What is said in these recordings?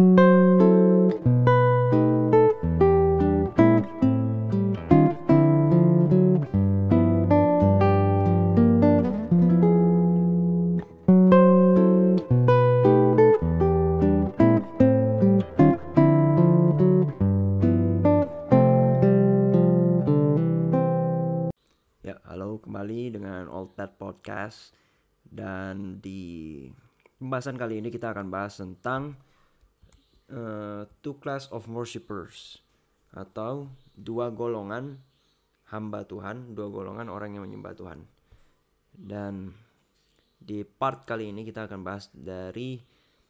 Ya, kembali dengan Old Tat Podcast. Dan di pembahasan kali ini kita akan bahas tentang eh, two class of worshippers atau dua golongan hamba Tuhan, dua golongan orang yang menyembah Tuhan. Dan di part kali ini kita akan bahas dari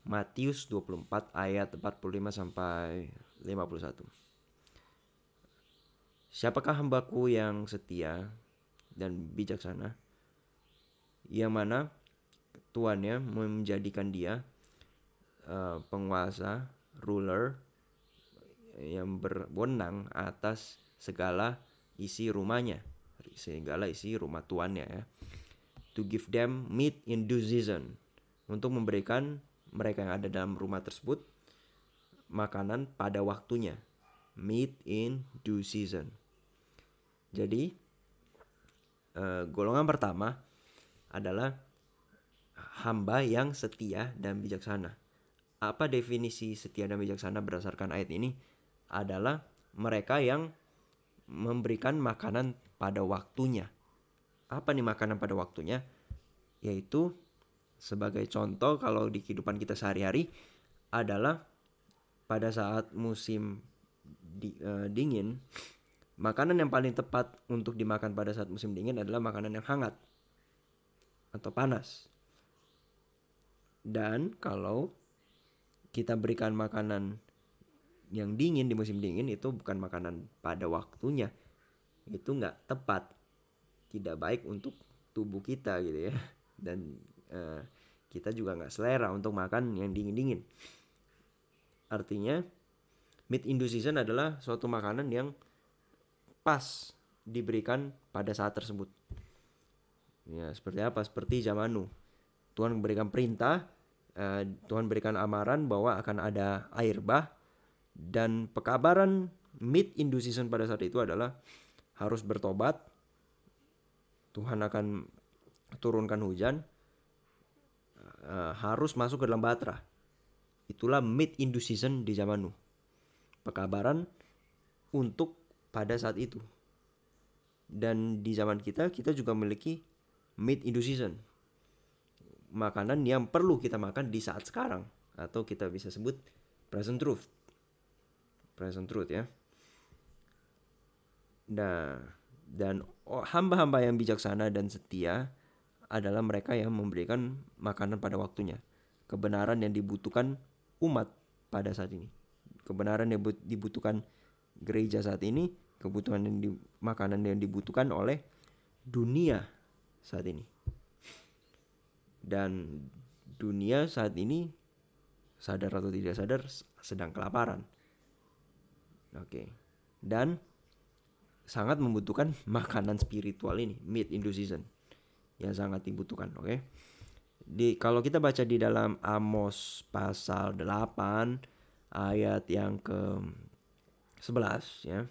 Matius 24 ayat 45 sampai 51. Siapakah hambaku yang setia dan bijaksana yang mana tuannya menjadikan dia eh, penguasa ruler yang berwenang atas segala isi rumahnya segala isi rumah tuannya ya. To give them meat in due season. Untuk memberikan mereka yang ada dalam rumah tersebut makanan pada waktunya. Meat in due season. Jadi eh, golongan pertama adalah hamba yang setia dan bijaksana. Apa definisi setia dan bijaksana berdasarkan ayat ini? Adalah mereka yang memberikan makanan pada waktunya. Apa nih makanan pada waktunya? Yaitu sebagai contoh kalau di kehidupan kita sehari-hari adalah pada saat musim di- eh, dingin Makanan yang paling tepat untuk dimakan pada saat musim dingin adalah makanan yang hangat atau panas. Dan kalau kita berikan makanan yang dingin di musim dingin itu bukan makanan pada waktunya. Itu nggak tepat. Tidak baik untuk tubuh kita gitu ya. Dan eh, kita juga nggak selera untuk makan yang dingin-dingin. Artinya mid in season adalah suatu makanan yang pas diberikan pada saat tersebut. Ya, seperti apa? Seperti zaman Nuh. Tuhan memberikan perintah, eh, Tuhan berikan amaran bahwa akan ada air bah dan pekabaran mid in due season pada saat itu adalah harus bertobat. Tuhan akan turunkan hujan, eh, harus masuk ke dalam batra. Itulah mid in due season di zaman Nuh. Pekabaran untuk pada saat itu. Dan di zaman kita kita juga memiliki mid in season. Makanan yang perlu kita makan di saat sekarang atau kita bisa sebut present truth. Present truth ya. Nah, dan hamba-hamba yang bijaksana dan setia adalah mereka yang memberikan makanan pada waktunya. Kebenaran yang dibutuhkan umat pada saat ini. Kebenaran yang bu- dibutuhkan gereja saat ini, kebutuhan yang di, makanan yang dibutuhkan oleh dunia saat ini. Dan dunia saat ini sadar atau tidak sadar sedang kelaparan. Oke. Dan sangat membutuhkan makanan spiritual ini, meat in due season. Yang sangat dibutuhkan, oke. Di kalau kita baca di dalam Amos pasal 8 ayat yang ke 11 ya.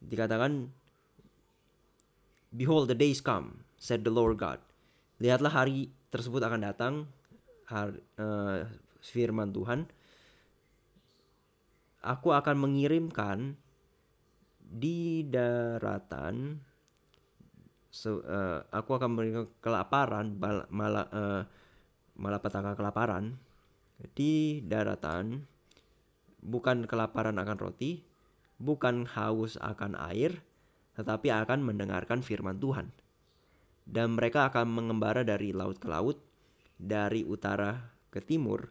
Dikatakan Behold the days come said the Lord God. Lihatlah hari tersebut akan datang hari, eh, firman Tuhan Aku akan mengirimkan di daratan se- eh, aku akan memberikan kelaparan bal- mala, eh, malapetaka kelaparan di daratan bukan kelaparan akan roti, bukan haus akan air, tetapi akan mendengarkan firman Tuhan. Dan mereka akan mengembara dari laut ke laut, dari utara ke timur.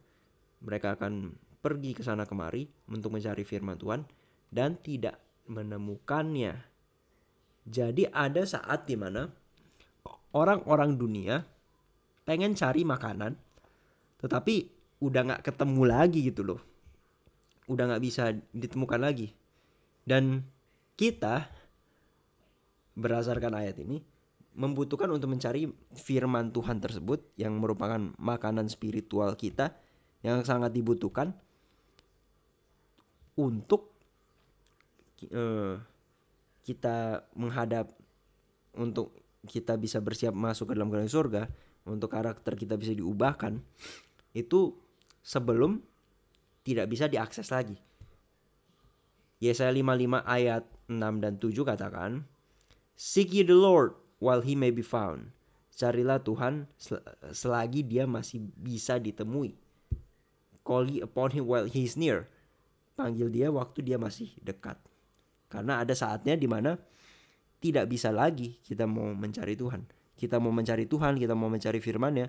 Mereka akan pergi ke sana kemari untuk mencari firman Tuhan dan tidak menemukannya. Jadi ada saat di mana orang-orang dunia pengen cari makanan, tetapi udah nggak ketemu lagi gitu loh udah nggak bisa ditemukan lagi dan kita berdasarkan ayat ini membutuhkan untuk mencari firman Tuhan tersebut yang merupakan makanan spiritual kita yang sangat dibutuhkan untuk uh, kita menghadap untuk kita bisa bersiap masuk ke dalam kerajaan surga untuk karakter kita bisa diubahkan itu sebelum tidak bisa diakses lagi. Yesaya 55 ayat 6 dan 7 katakan, Seek ye the Lord while he may be found. Carilah Tuhan selagi dia masih bisa ditemui. Call ye upon him while he is near. Panggil dia waktu dia masih dekat. Karena ada saatnya di mana tidak bisa lagi kita mau mencari Tuhan. Kita mau mencari Tuhan, kita mau mencari firman-Nya,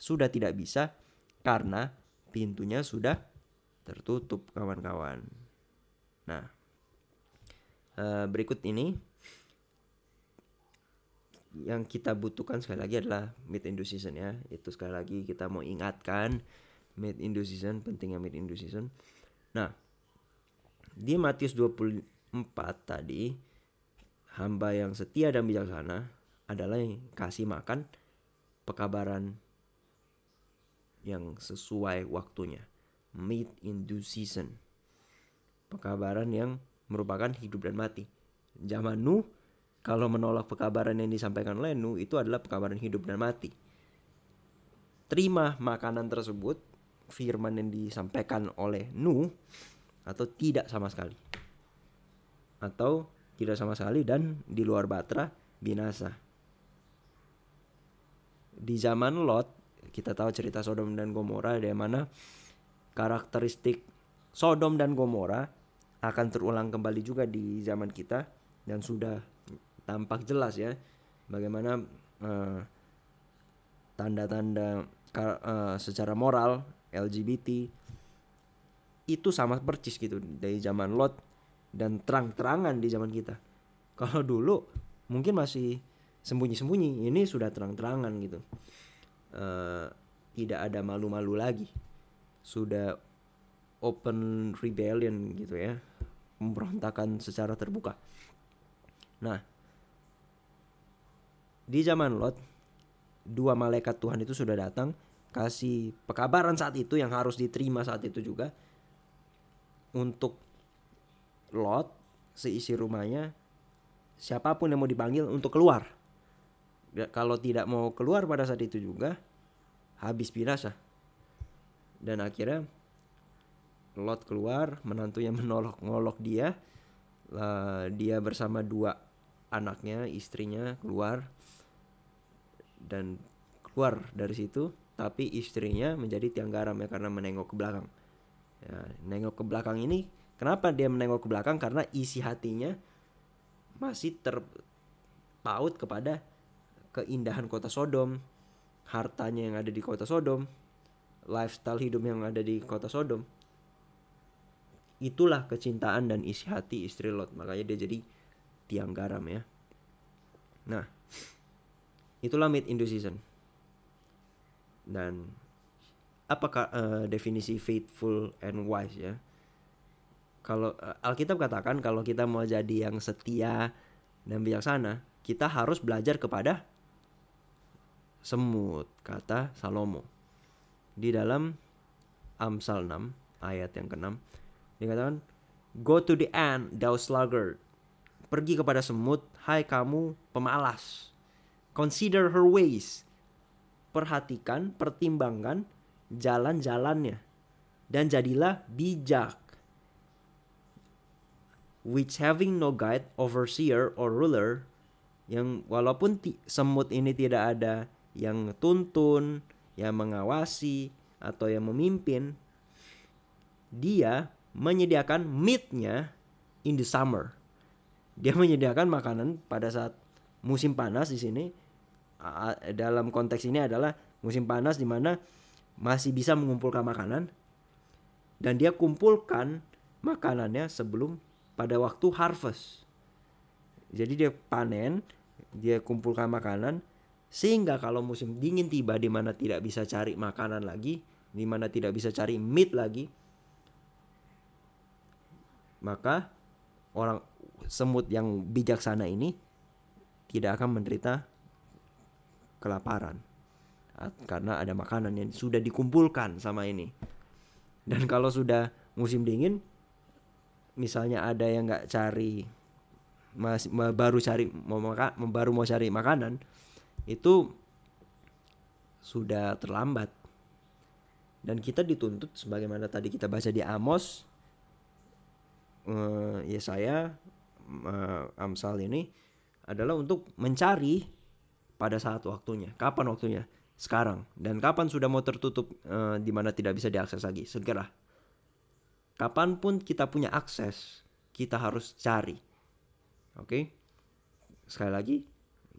sudah tidak bisa karena pintunya sudah tertutup kawan-kawan. Nah, eh, berikut ini yang kita butuhkan sekali lagi adalah mid in season ya. Itu sekali lagi kita mau ingatkan mid in season, pentingnya mid in season. Nah, di Matius 24 tadi hamba yang setia dan bijaksana adalah yang kasih makan pekabaran yang sesuai waktunya made in due season. Pekabaran yang merupakan hidup dan mati. Zaman Nuh, kalau menolak pekabaran yang disampaikan oleh itu adalah pekabaran hidup dan mati. Terima makanan tersebut, firman yang disampaikan oleh Nuh, atau tidak sama sekali. Atau tidak sama sekali dan di luar batra binasa. Di zaman Lot, kita tahu cerita Sodom dan Gomora di mana karakteristik Sodom dan Gomora akan terulang kembali juga di zaman kita dan sudah tampak jelas ya bagaimana tanda tanda-tanda uh, secara moral LGBT itu sama percis gitu dari zaman Lot dan terang-terangan di zaman kita. Kalau dulu mungkin masih sembunyi-sembunyi, ini sudah terang-terangan gitu. Uh, tidak ada malu-malu lagi sudah open rebellion gitu ya pemberontakan secara terbuka nah di zaman Lot dua malaikat Tuhan itu sudah datang kasih pekabaran saat itu yang harus diterima saat itu juga untuk Lot seisi rumahnya siapa pun yang mau dipanggil untuk keluar. Kalau tidak mau keluar pada saat itu juga habis binasa. Dan akhirnya Lot keluar menantunya menolak ngolok dia lah, dia bersama dua anaknya istrinya keluar dan keluar dari situ tapi istrinya menjadi tiang garam ya karena menengok ke belakang. Ya, nengok ke belakang ini kenapa dia menengok ke belakang? Karena isi hatinya masih terpaut kepada keindahan kota Sodom hartanya yang ada di kota Sodom lifestyle hidup yang ada di kota Sodom. Itulah kecintaan dan isi hati istri Lot. Makanya dia jadi tiang garam ya. Nah itulah mid in season. Dan apakah uh, definisi faithful and wise ya? Kalau uh, Alkitab katakan kalau kita mau jadi yang setia dan bijaksana kita harus belajar kepada semut kata Salomo. Di dalam Amsal 6 ayat yang ke-6 dikatakan Go to the end thou sluggard. Pergi kepada semut hai kamu pemalas Consider her ways. Perhatikan, pertimbangkan jalan-jalannya. Dan jadilah bijak. Which having no guide, overseer or ruler yang walaupun semut ini tidak ada yang tuntun, yang mengawasi atau yang memimpin dia menyediakan meatnya in the summer. Dia menyediakan makanan pada saat musim panas di sini dalam konteks ini adalah musim panas di mana masih bisa mengumpulkan makanan dan dia kumpulkan makanannya sebelum pada waktu harvest. Jadi dia panen dia kumpulkan makanan sehingga kalau musim dingin tiba di mana tidak bisa cari makanan lagi, di mana tidak bisa cari meat lagi, maka orang semut yang bijaksana ini tidak akan menderita kelaparan karena ada makanan yang sudah dikumpulkan sama ini. Dan kalau sudah musim dingin, misalnya ada yang nggak cari masih baru cari mau makan baru mau cari makanan itu sudah terlambat dan kita dituntut sebagaimana tadi kita baca di Amos uh, ya saya uh, Amsal ini adalah untuk mencari pada saat waktunya kapan waktunya sekarang dan kapan sudah mau tertutup uh, di mana tidak bisa diakses lagi segera kapan pun kita punya akses kita harus cari oke okay? sekali lagi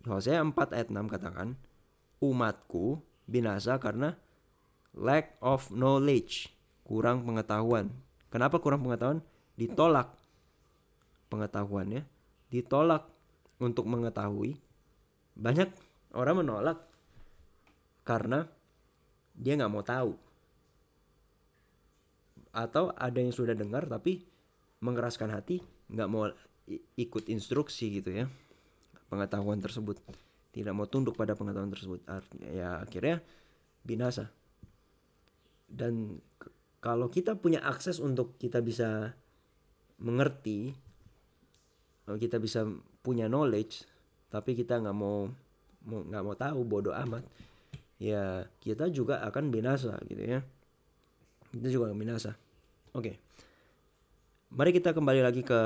Hosea 4 ayat 6 katakan umatku binasa karena lack of knowledge, kurang pengetahuan. Kenapa kurang pengetahuan? Ditolak pengetahuannya, ditolak untuk mengetahui. Banyak orang menolak karena dia nggak mau tahu. Atau ada yang sudah dengar tapi mengeraskan hati, nggak mau ikut instruksi gitu ya pengetahuan tersebut. Tidak mau tunduk pada pengetahuan tersebut. Ya akhirnya binasa. Dan kalau kita punya akses untuk kita bisa mengerti kita bisa punya knowledge tapi kita nggak mau nggak mau tahu bodoh amat ya kita juga akan binasa gitu ya kita juga akan binasa oke okay. mari kita kembali lagi ke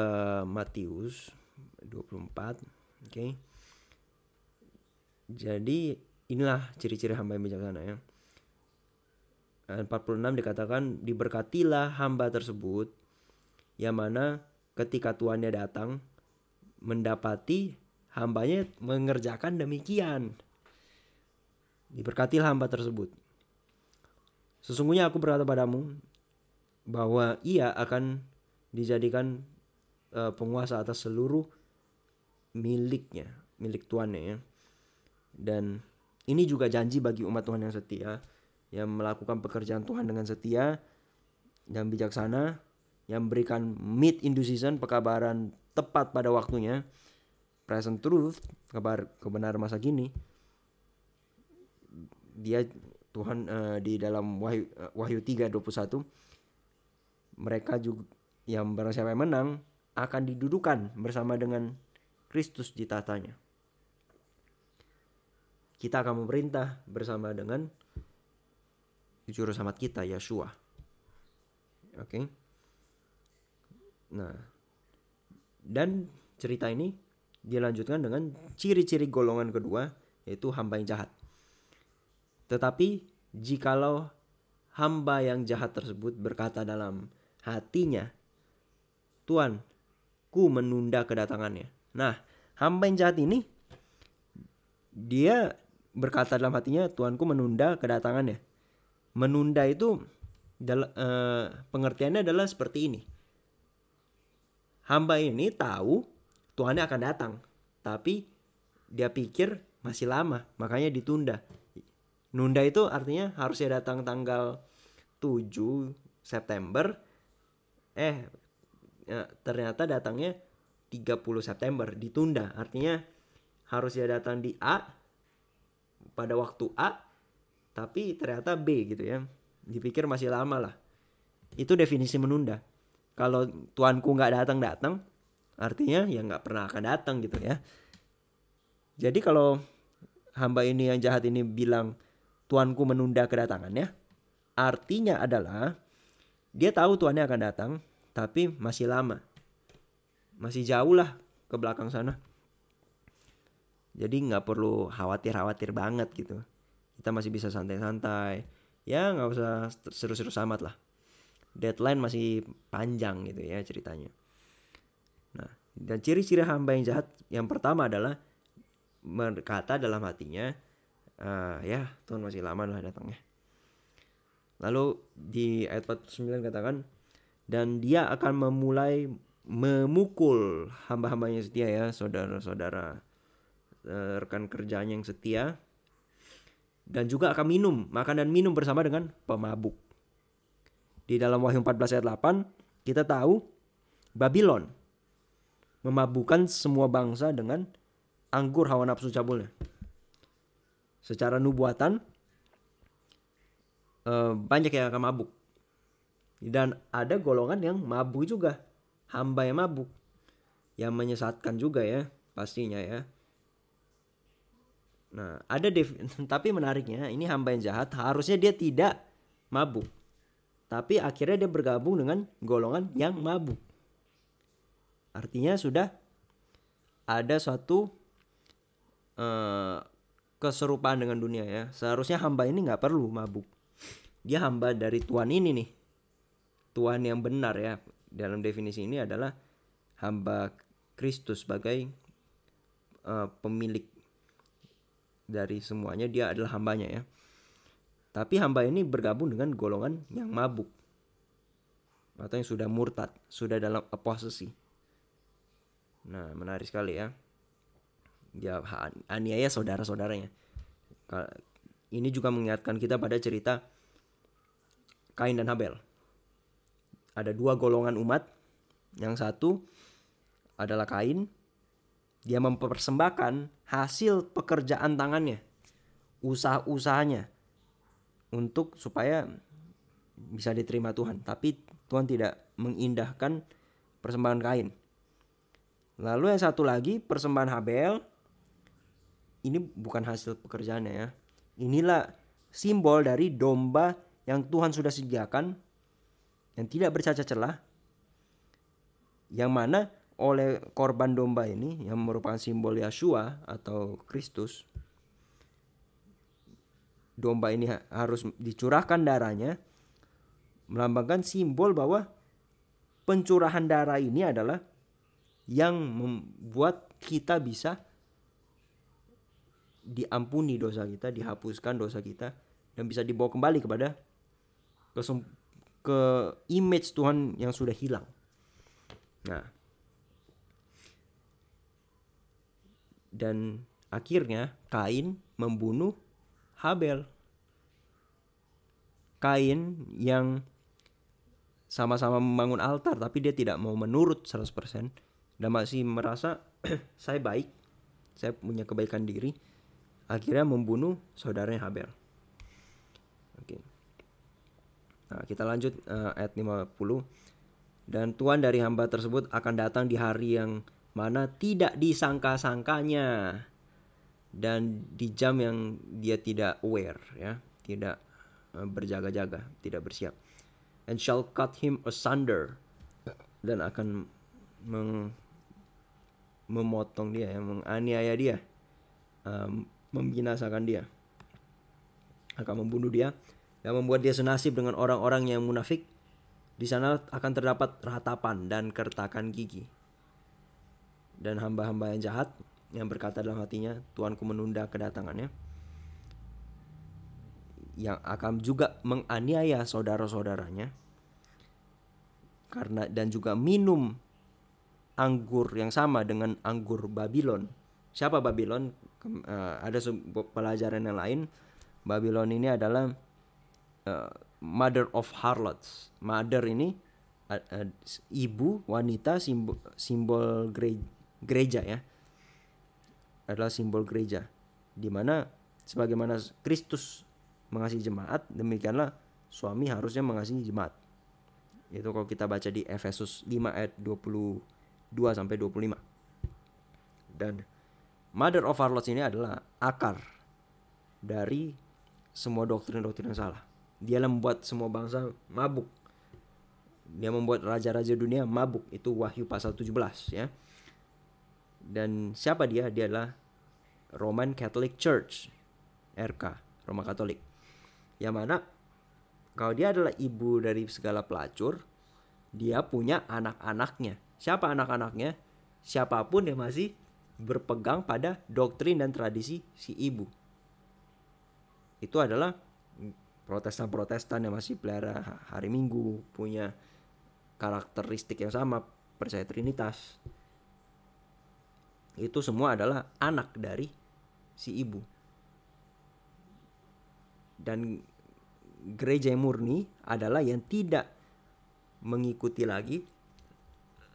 Matius 24 oke okay. Jadi inilah ciri-ciri hamba yang bijaksana ya. 46 dikatakan diberkatilah hamba tersebut yang mana ketika tuannya datang mendapati hambanya mengerjakan demikian. Diberkatilah hamba tersebut. Sesungguhnya aku berkata padamu bahwa ia akan dijadikan uh, penguasa atas seluruh miliknya, milik tuannya ya. Dan ini juga janji bagi umat Tuhan yang setia yang melakukan pekerjaan Tuhan dengan setia dan bijaksana yang memberikan meet in the season pekabaran tepat pada waktunya present truth kabar kebenaran masa kini dia Tuhan uh, di dalam Wahyu uh, Wahyu 3:21 mereka juga yang barang siapa yang menang akan didudukan bersama dengan Kristus di tatanya kita akan memerintah bersama dengan juru selamat kita Yeshua. Oke. Okay? Nah, dan cerita ini dilanjutkan dengan ciri-ciri golongan kedua yaitu hamba yang jahat. Tetapi jikalau hamba yang jahat tersebut berkata dalam hatinya, Tuhan, ku menunda kedatangannya. Nah, hamba yang jahat ini dia berkata dalam hatinya Tuanku menunda kedatangannya. Menunda itu uh, pengertiannya adalah seperti ini. Hamba ini tahu Tuhannya akan datang, tapi dia pikir masih lama, makanya ditunda. Nunda itu artinya harusnya datang tanggal 7 September. Eh ya, ternyata datangnya 30 September, ditunda. Artinya harusnya datang di A pada waktu A tapi ternyata B gitu ya dipikir masih lama lah itu definisi menunda kalau tuanku nggak datang datang artinya ya nggak pernah akan datang gitu ya. Jadi kalau hamba ini yang jahat ini bilang tuanku menunda kedatangannya artinya adalah dia tahu tuannya akan datang tapi masih lama. Masih jauh lah ke belakang sana. Jadi nggak perlu khawatir-khawatir banget gitu. Kita masih bisa santai-santai. Ya nggak usah seru-seru amat lah. Deadline masih panjang gitu ya ceritanya dan ciri-ciri hamba yang jahat yang pertama adalah berkata dalam hatinya uh, ya Tuhan masih lama lah datangnya lalu di ayat 49 katakan dan dia akan memulai memukul hamba-hambanya setia ya saudara-saudara Eh, rekan kerjanya yang setia dan juga akan minum makan dan minum bersama dengan pemabuk. Di dalam Wahyu 14 ayat 8 kita tahu Babylon memabukkan semua bangsa dengan anggur hawa nafsu cabulnya. Secara nubuatan eh, banyak yang akan mabuk. Dan ada golongan yang mabuk juga. hamba yang mabuk yang menyesatkan juga ya pastinya ya nah ada dev tapi menariknya ini hamba yang jahat harusnya dia tidak mabuk tapi akhirnya dia bergabung dengan golongan yang mabuk artinya sudah ada suatu uh, keserupaan dengan dunia ya. Seharusnya hamba ini nggak perlu mabuk. Dia hamba dari Tuhan ini nih. Tuhan yang benar ya. Dalam definisi ini adalah hamba Kristus sebagai uh, pemilik dari semuanya. Dia adalah hambanya ya. Tapi hamba ini bergabung dengan golongan yang mabuk. Atau yang sudah murtad, sudah dalam apostasy. Nah, menarik sekali ya. Dia aniaya saudara-saudaranya. Ini juga mengingatkan kita pada cerita Kain dan Habel. Ada dua golongan umat. Yang satu adalah Kain. Dia mempersembahkan hasil pekerjaan tangannya, usaha-usahanya untuk supaya bisa diterima Tuhan. Tapi Tuhan tidak mengindahkan persembahan Kain. Lalu yang satu lagi persembahan Habel ini bukan hasil pekerjaannya ya. Inilah simbol dari domba yang Tuhan sudah sediakan yang tidak bercacat celah yang mana oleh korban domba ini yang merupakan simbol Yeshua atau Kristus domba ini harus dicurahkan darahnya melambangkan simbol bahwa pencurahan darah ini adalah yang membuat kita bisa diampuni dosa kita, dihapuskan dosa kita dan bisa dibawa kembali kepada ke, ke image Tuhan yang sudah hilang. Nah, dan akhirnya Kain membunuh Habel. Kain yang sama-sama membangun altar tapi dia tidak mau menurut 100% dan masih merasa saya baik, saya punya kebaikan diri, akhirnya membunuh saudaranya Habel. Oke. Nah, kita lanjut uh, ayat 50. Dan Tuhan dari hamba tersebut akan datang di hari yang mana tidak disangka-sangkanya dan di jam yang dia tidak aware ya tidak uh, berjaga-jaga tidak bersiap and shall cut him asunder dan akan meng, memotong dia ya menganiaya dia um, membinasakan dia akan membunuh dia dan membuat dia senasib dengan orang-orang yang munafik di sana akan terdapat ratapan dan kertakan gigi dan hamba-hamba yang jahat yang berkata dalam hatinya, Tuanku menunda kedatangannya. Yang akan juga menganiaya saudara-saudaranya. Karena dan juga minum anggur yang sama dengan anggur Babylon. Siapa Babylon? Uh, ada pelajaran yang lain. Babylon ini adalah uh, mother of harlots. Mother ini uh, uh, ibu wanita simbol, simbol gereja, gereja ya adalah simbol gereja di mana sebagaimana Kristus mengasihi jemaat demikianlah suami harusnya mengasihi jemaat itu kalau kita baca di Efesus 5 ayat 22 sampai 25 dan mother of harlots ini adalah akar dari semua doktrin-doktrin yang salah. Dia membuat semua bangsa mabuk. Dia membuat raja-raja dunia mabuk. Itu Wahyu pasal 17 ya. Dan siapa dia? Dia adalah Roman Catholic Church RK Roma Katolik. Yang mana kalau dia adalah ibu dari segala pelacur dia punya anak-anaknya siapa anak-anaknya siapa pun yang masih berpegang pada doktrin dan tradisi si ibu itu adalah protestan-protestan yang masih pelihara hari minggu punya karakteristik yang sama percaya trinitas itu semua adalah anak dari si ibu. Dan gereja yang murni adalah yang tidak mengikuti lagi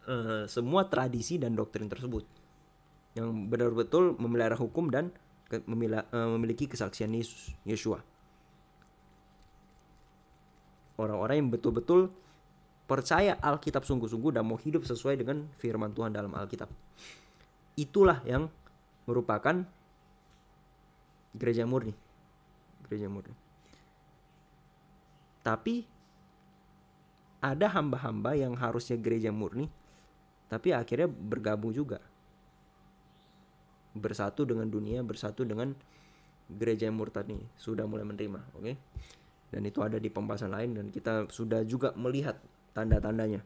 uh, semua tradisi dan doktrin tersebut. Yang benar-betul memelihara hukum dan ke, memila, uh, memiliki kesaksian Yesus, Yeshua. Orang-orang yang betul-betul percaya Alkitab sungguh-sungguh dan mau hidup sesuai dengan firman Tuhan dalam Alkitab. Itulah yang merupakan gereja murni. Gereja murni. Tapi ada hamba-hamba yang harusnya gereja murni tapi akhirnya bergabung juga. Bersatu dengan dunia, bersatu dengan gereja yang murtad nih sudah mulai menerima, oke? Okay? Dan itu ada di pembahasan lain dan kita sudah juga melihat tanda-tandanya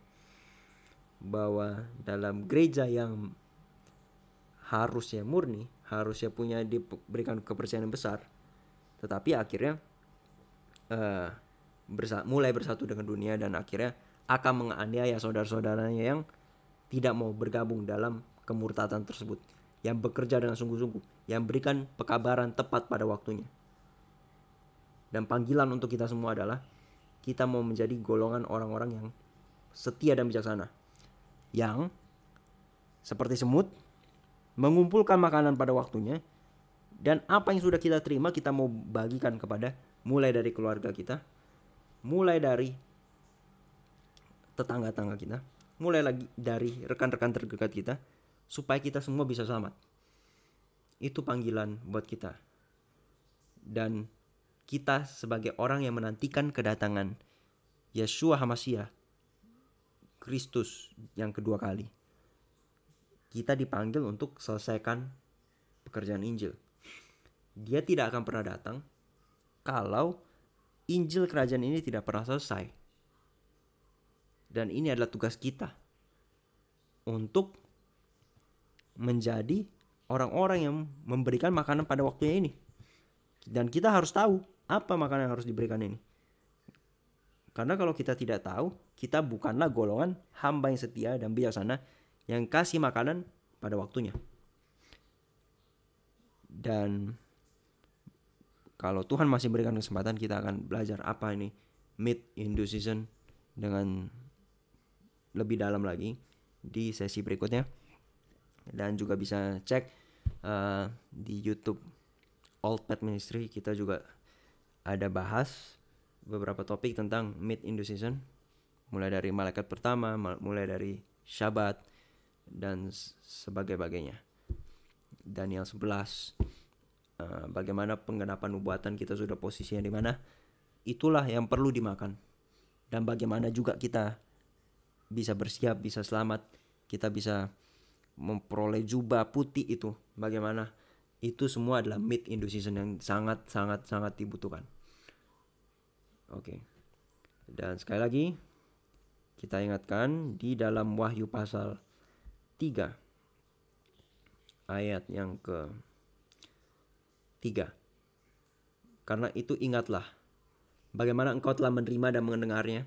bahwa dalam gereja yang harusnya murni, harusnya punya diberikan kepercayaan yang besar, tetapi akhirnya uh, bersa mulai bersatu dengan dunia dan akhirnya akan menganiaya saudara-saudaranya yang tidak mau bergabung dalam kemurtatan tersebut, yang bekerja dengan sungguh-sungguh, yang berikan pekabaran tepat pada waktunya. Dan panggilan untuk kita semua adalah kita mau menjadi golongan orang-orang yang setia dan bijaksana. Yang seperti semut mengumpulkan makanan pada waktunya dan apa yang sudah kita terima kita mau bagikan kepada mulai dari keluarga kita, mulai dari tetangga-tetangga kita, mulai lagi dari rekan-rekan terdekat kita supaya kita semua bisa selamat. Itu panggilan buat kita. Dan kita sebagai orang yang menantikan kedatangan Yeshua Hamasiah Kristus yang kedua kali kita dipanggil untuk selesaikan pekerjaan Injil. Dia tidak akan pernah datang kalau Injil kerajaan ini tidak pernah selesai. Dan ini adalah tugas kita untuk menjadi orang-orang yang memberikan makanan pada waktunya ini. Dan kita harus tahu apa makanan yang harus diberikan ini. Karena kalau kita tidak tahu, kita bukanlah golongan hamba yang setia dan bijaksana yang kasih makanan pada waktunya. Dan kalau Tuhan masih berikan kesempatan kita akan belajar apa ini mid in due season dengan lebih dalam lagi di sesi berikutnya. Dan juga bisa cek uh, di YouTube Old Pet Ministry kita juga ada bahas beberapa topik tentang mid in due season. Mulai dari malaikat pertama mulai dari Syabat dan sebagainya. Daniel 11 uh, eh, bagaimana penggenapan nubuatan kita sudah posisinya di mana? Itulah yang perlu dimakan. Dan bagaimana juga kita bisa bersiap bisa selamat kita bisa memperoleh jubah putih itu. Bagaimana? Itu semua adalah mid in season yang sangat sangat sangat dibutuhkan. Oke. Okay. dan sekali lagi kita ingatkan di dalam wahyu pasal 3 ayat yang ke 3 karena itu ingatlah bagaimana engkau telah menerima dan mendengarnya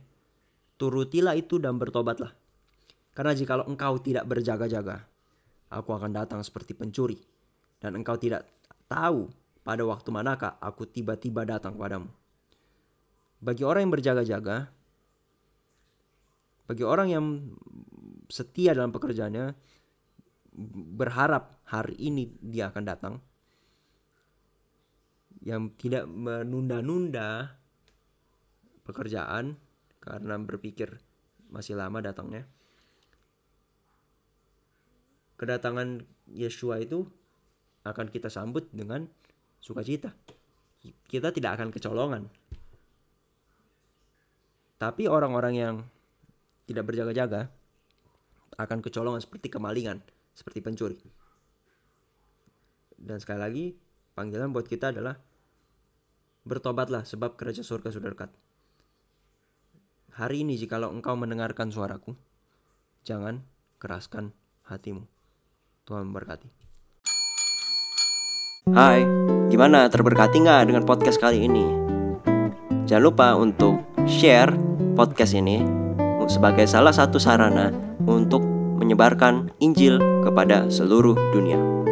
turutilah itu dan bertobatlah. Karena jikalau engkau tidak berjaga-jaga aku akan datang seperti pencuri. Dan engkau tidak tahu pada waktu manakah aku tiba-tiba datang kepadamu. Bagi orang yang berjaga-jaga bagi orang yang setia dalam pekerjaannya berharap hari ini dia akan datang. Yang tidak menunda-nunda pekerjaan karena berpikir masih lama datangnya kedatangan Yeshua itu akan kita sambut dengan sukacita kita tidak akan kecolongan tapi orang-orang yang tidak berjaga-jaga akan kecolongan seperti kemalingan, seperti pencuri. Dan sekali lagi, panggilan buat kita adalah bertobatlah sebab kerajaan surga sudah dekat. Hari ini jikalau engkau mendengarkan suaraku, jangan keraskan hatimu. Tuhan memberkati. Hai, gimana terberkati nggak dengan podcast kali ini? Jangan lupa untuk share podcast ini sebagai salah satu sarana untuk menyebarkan Injil kepada seluruh dunia.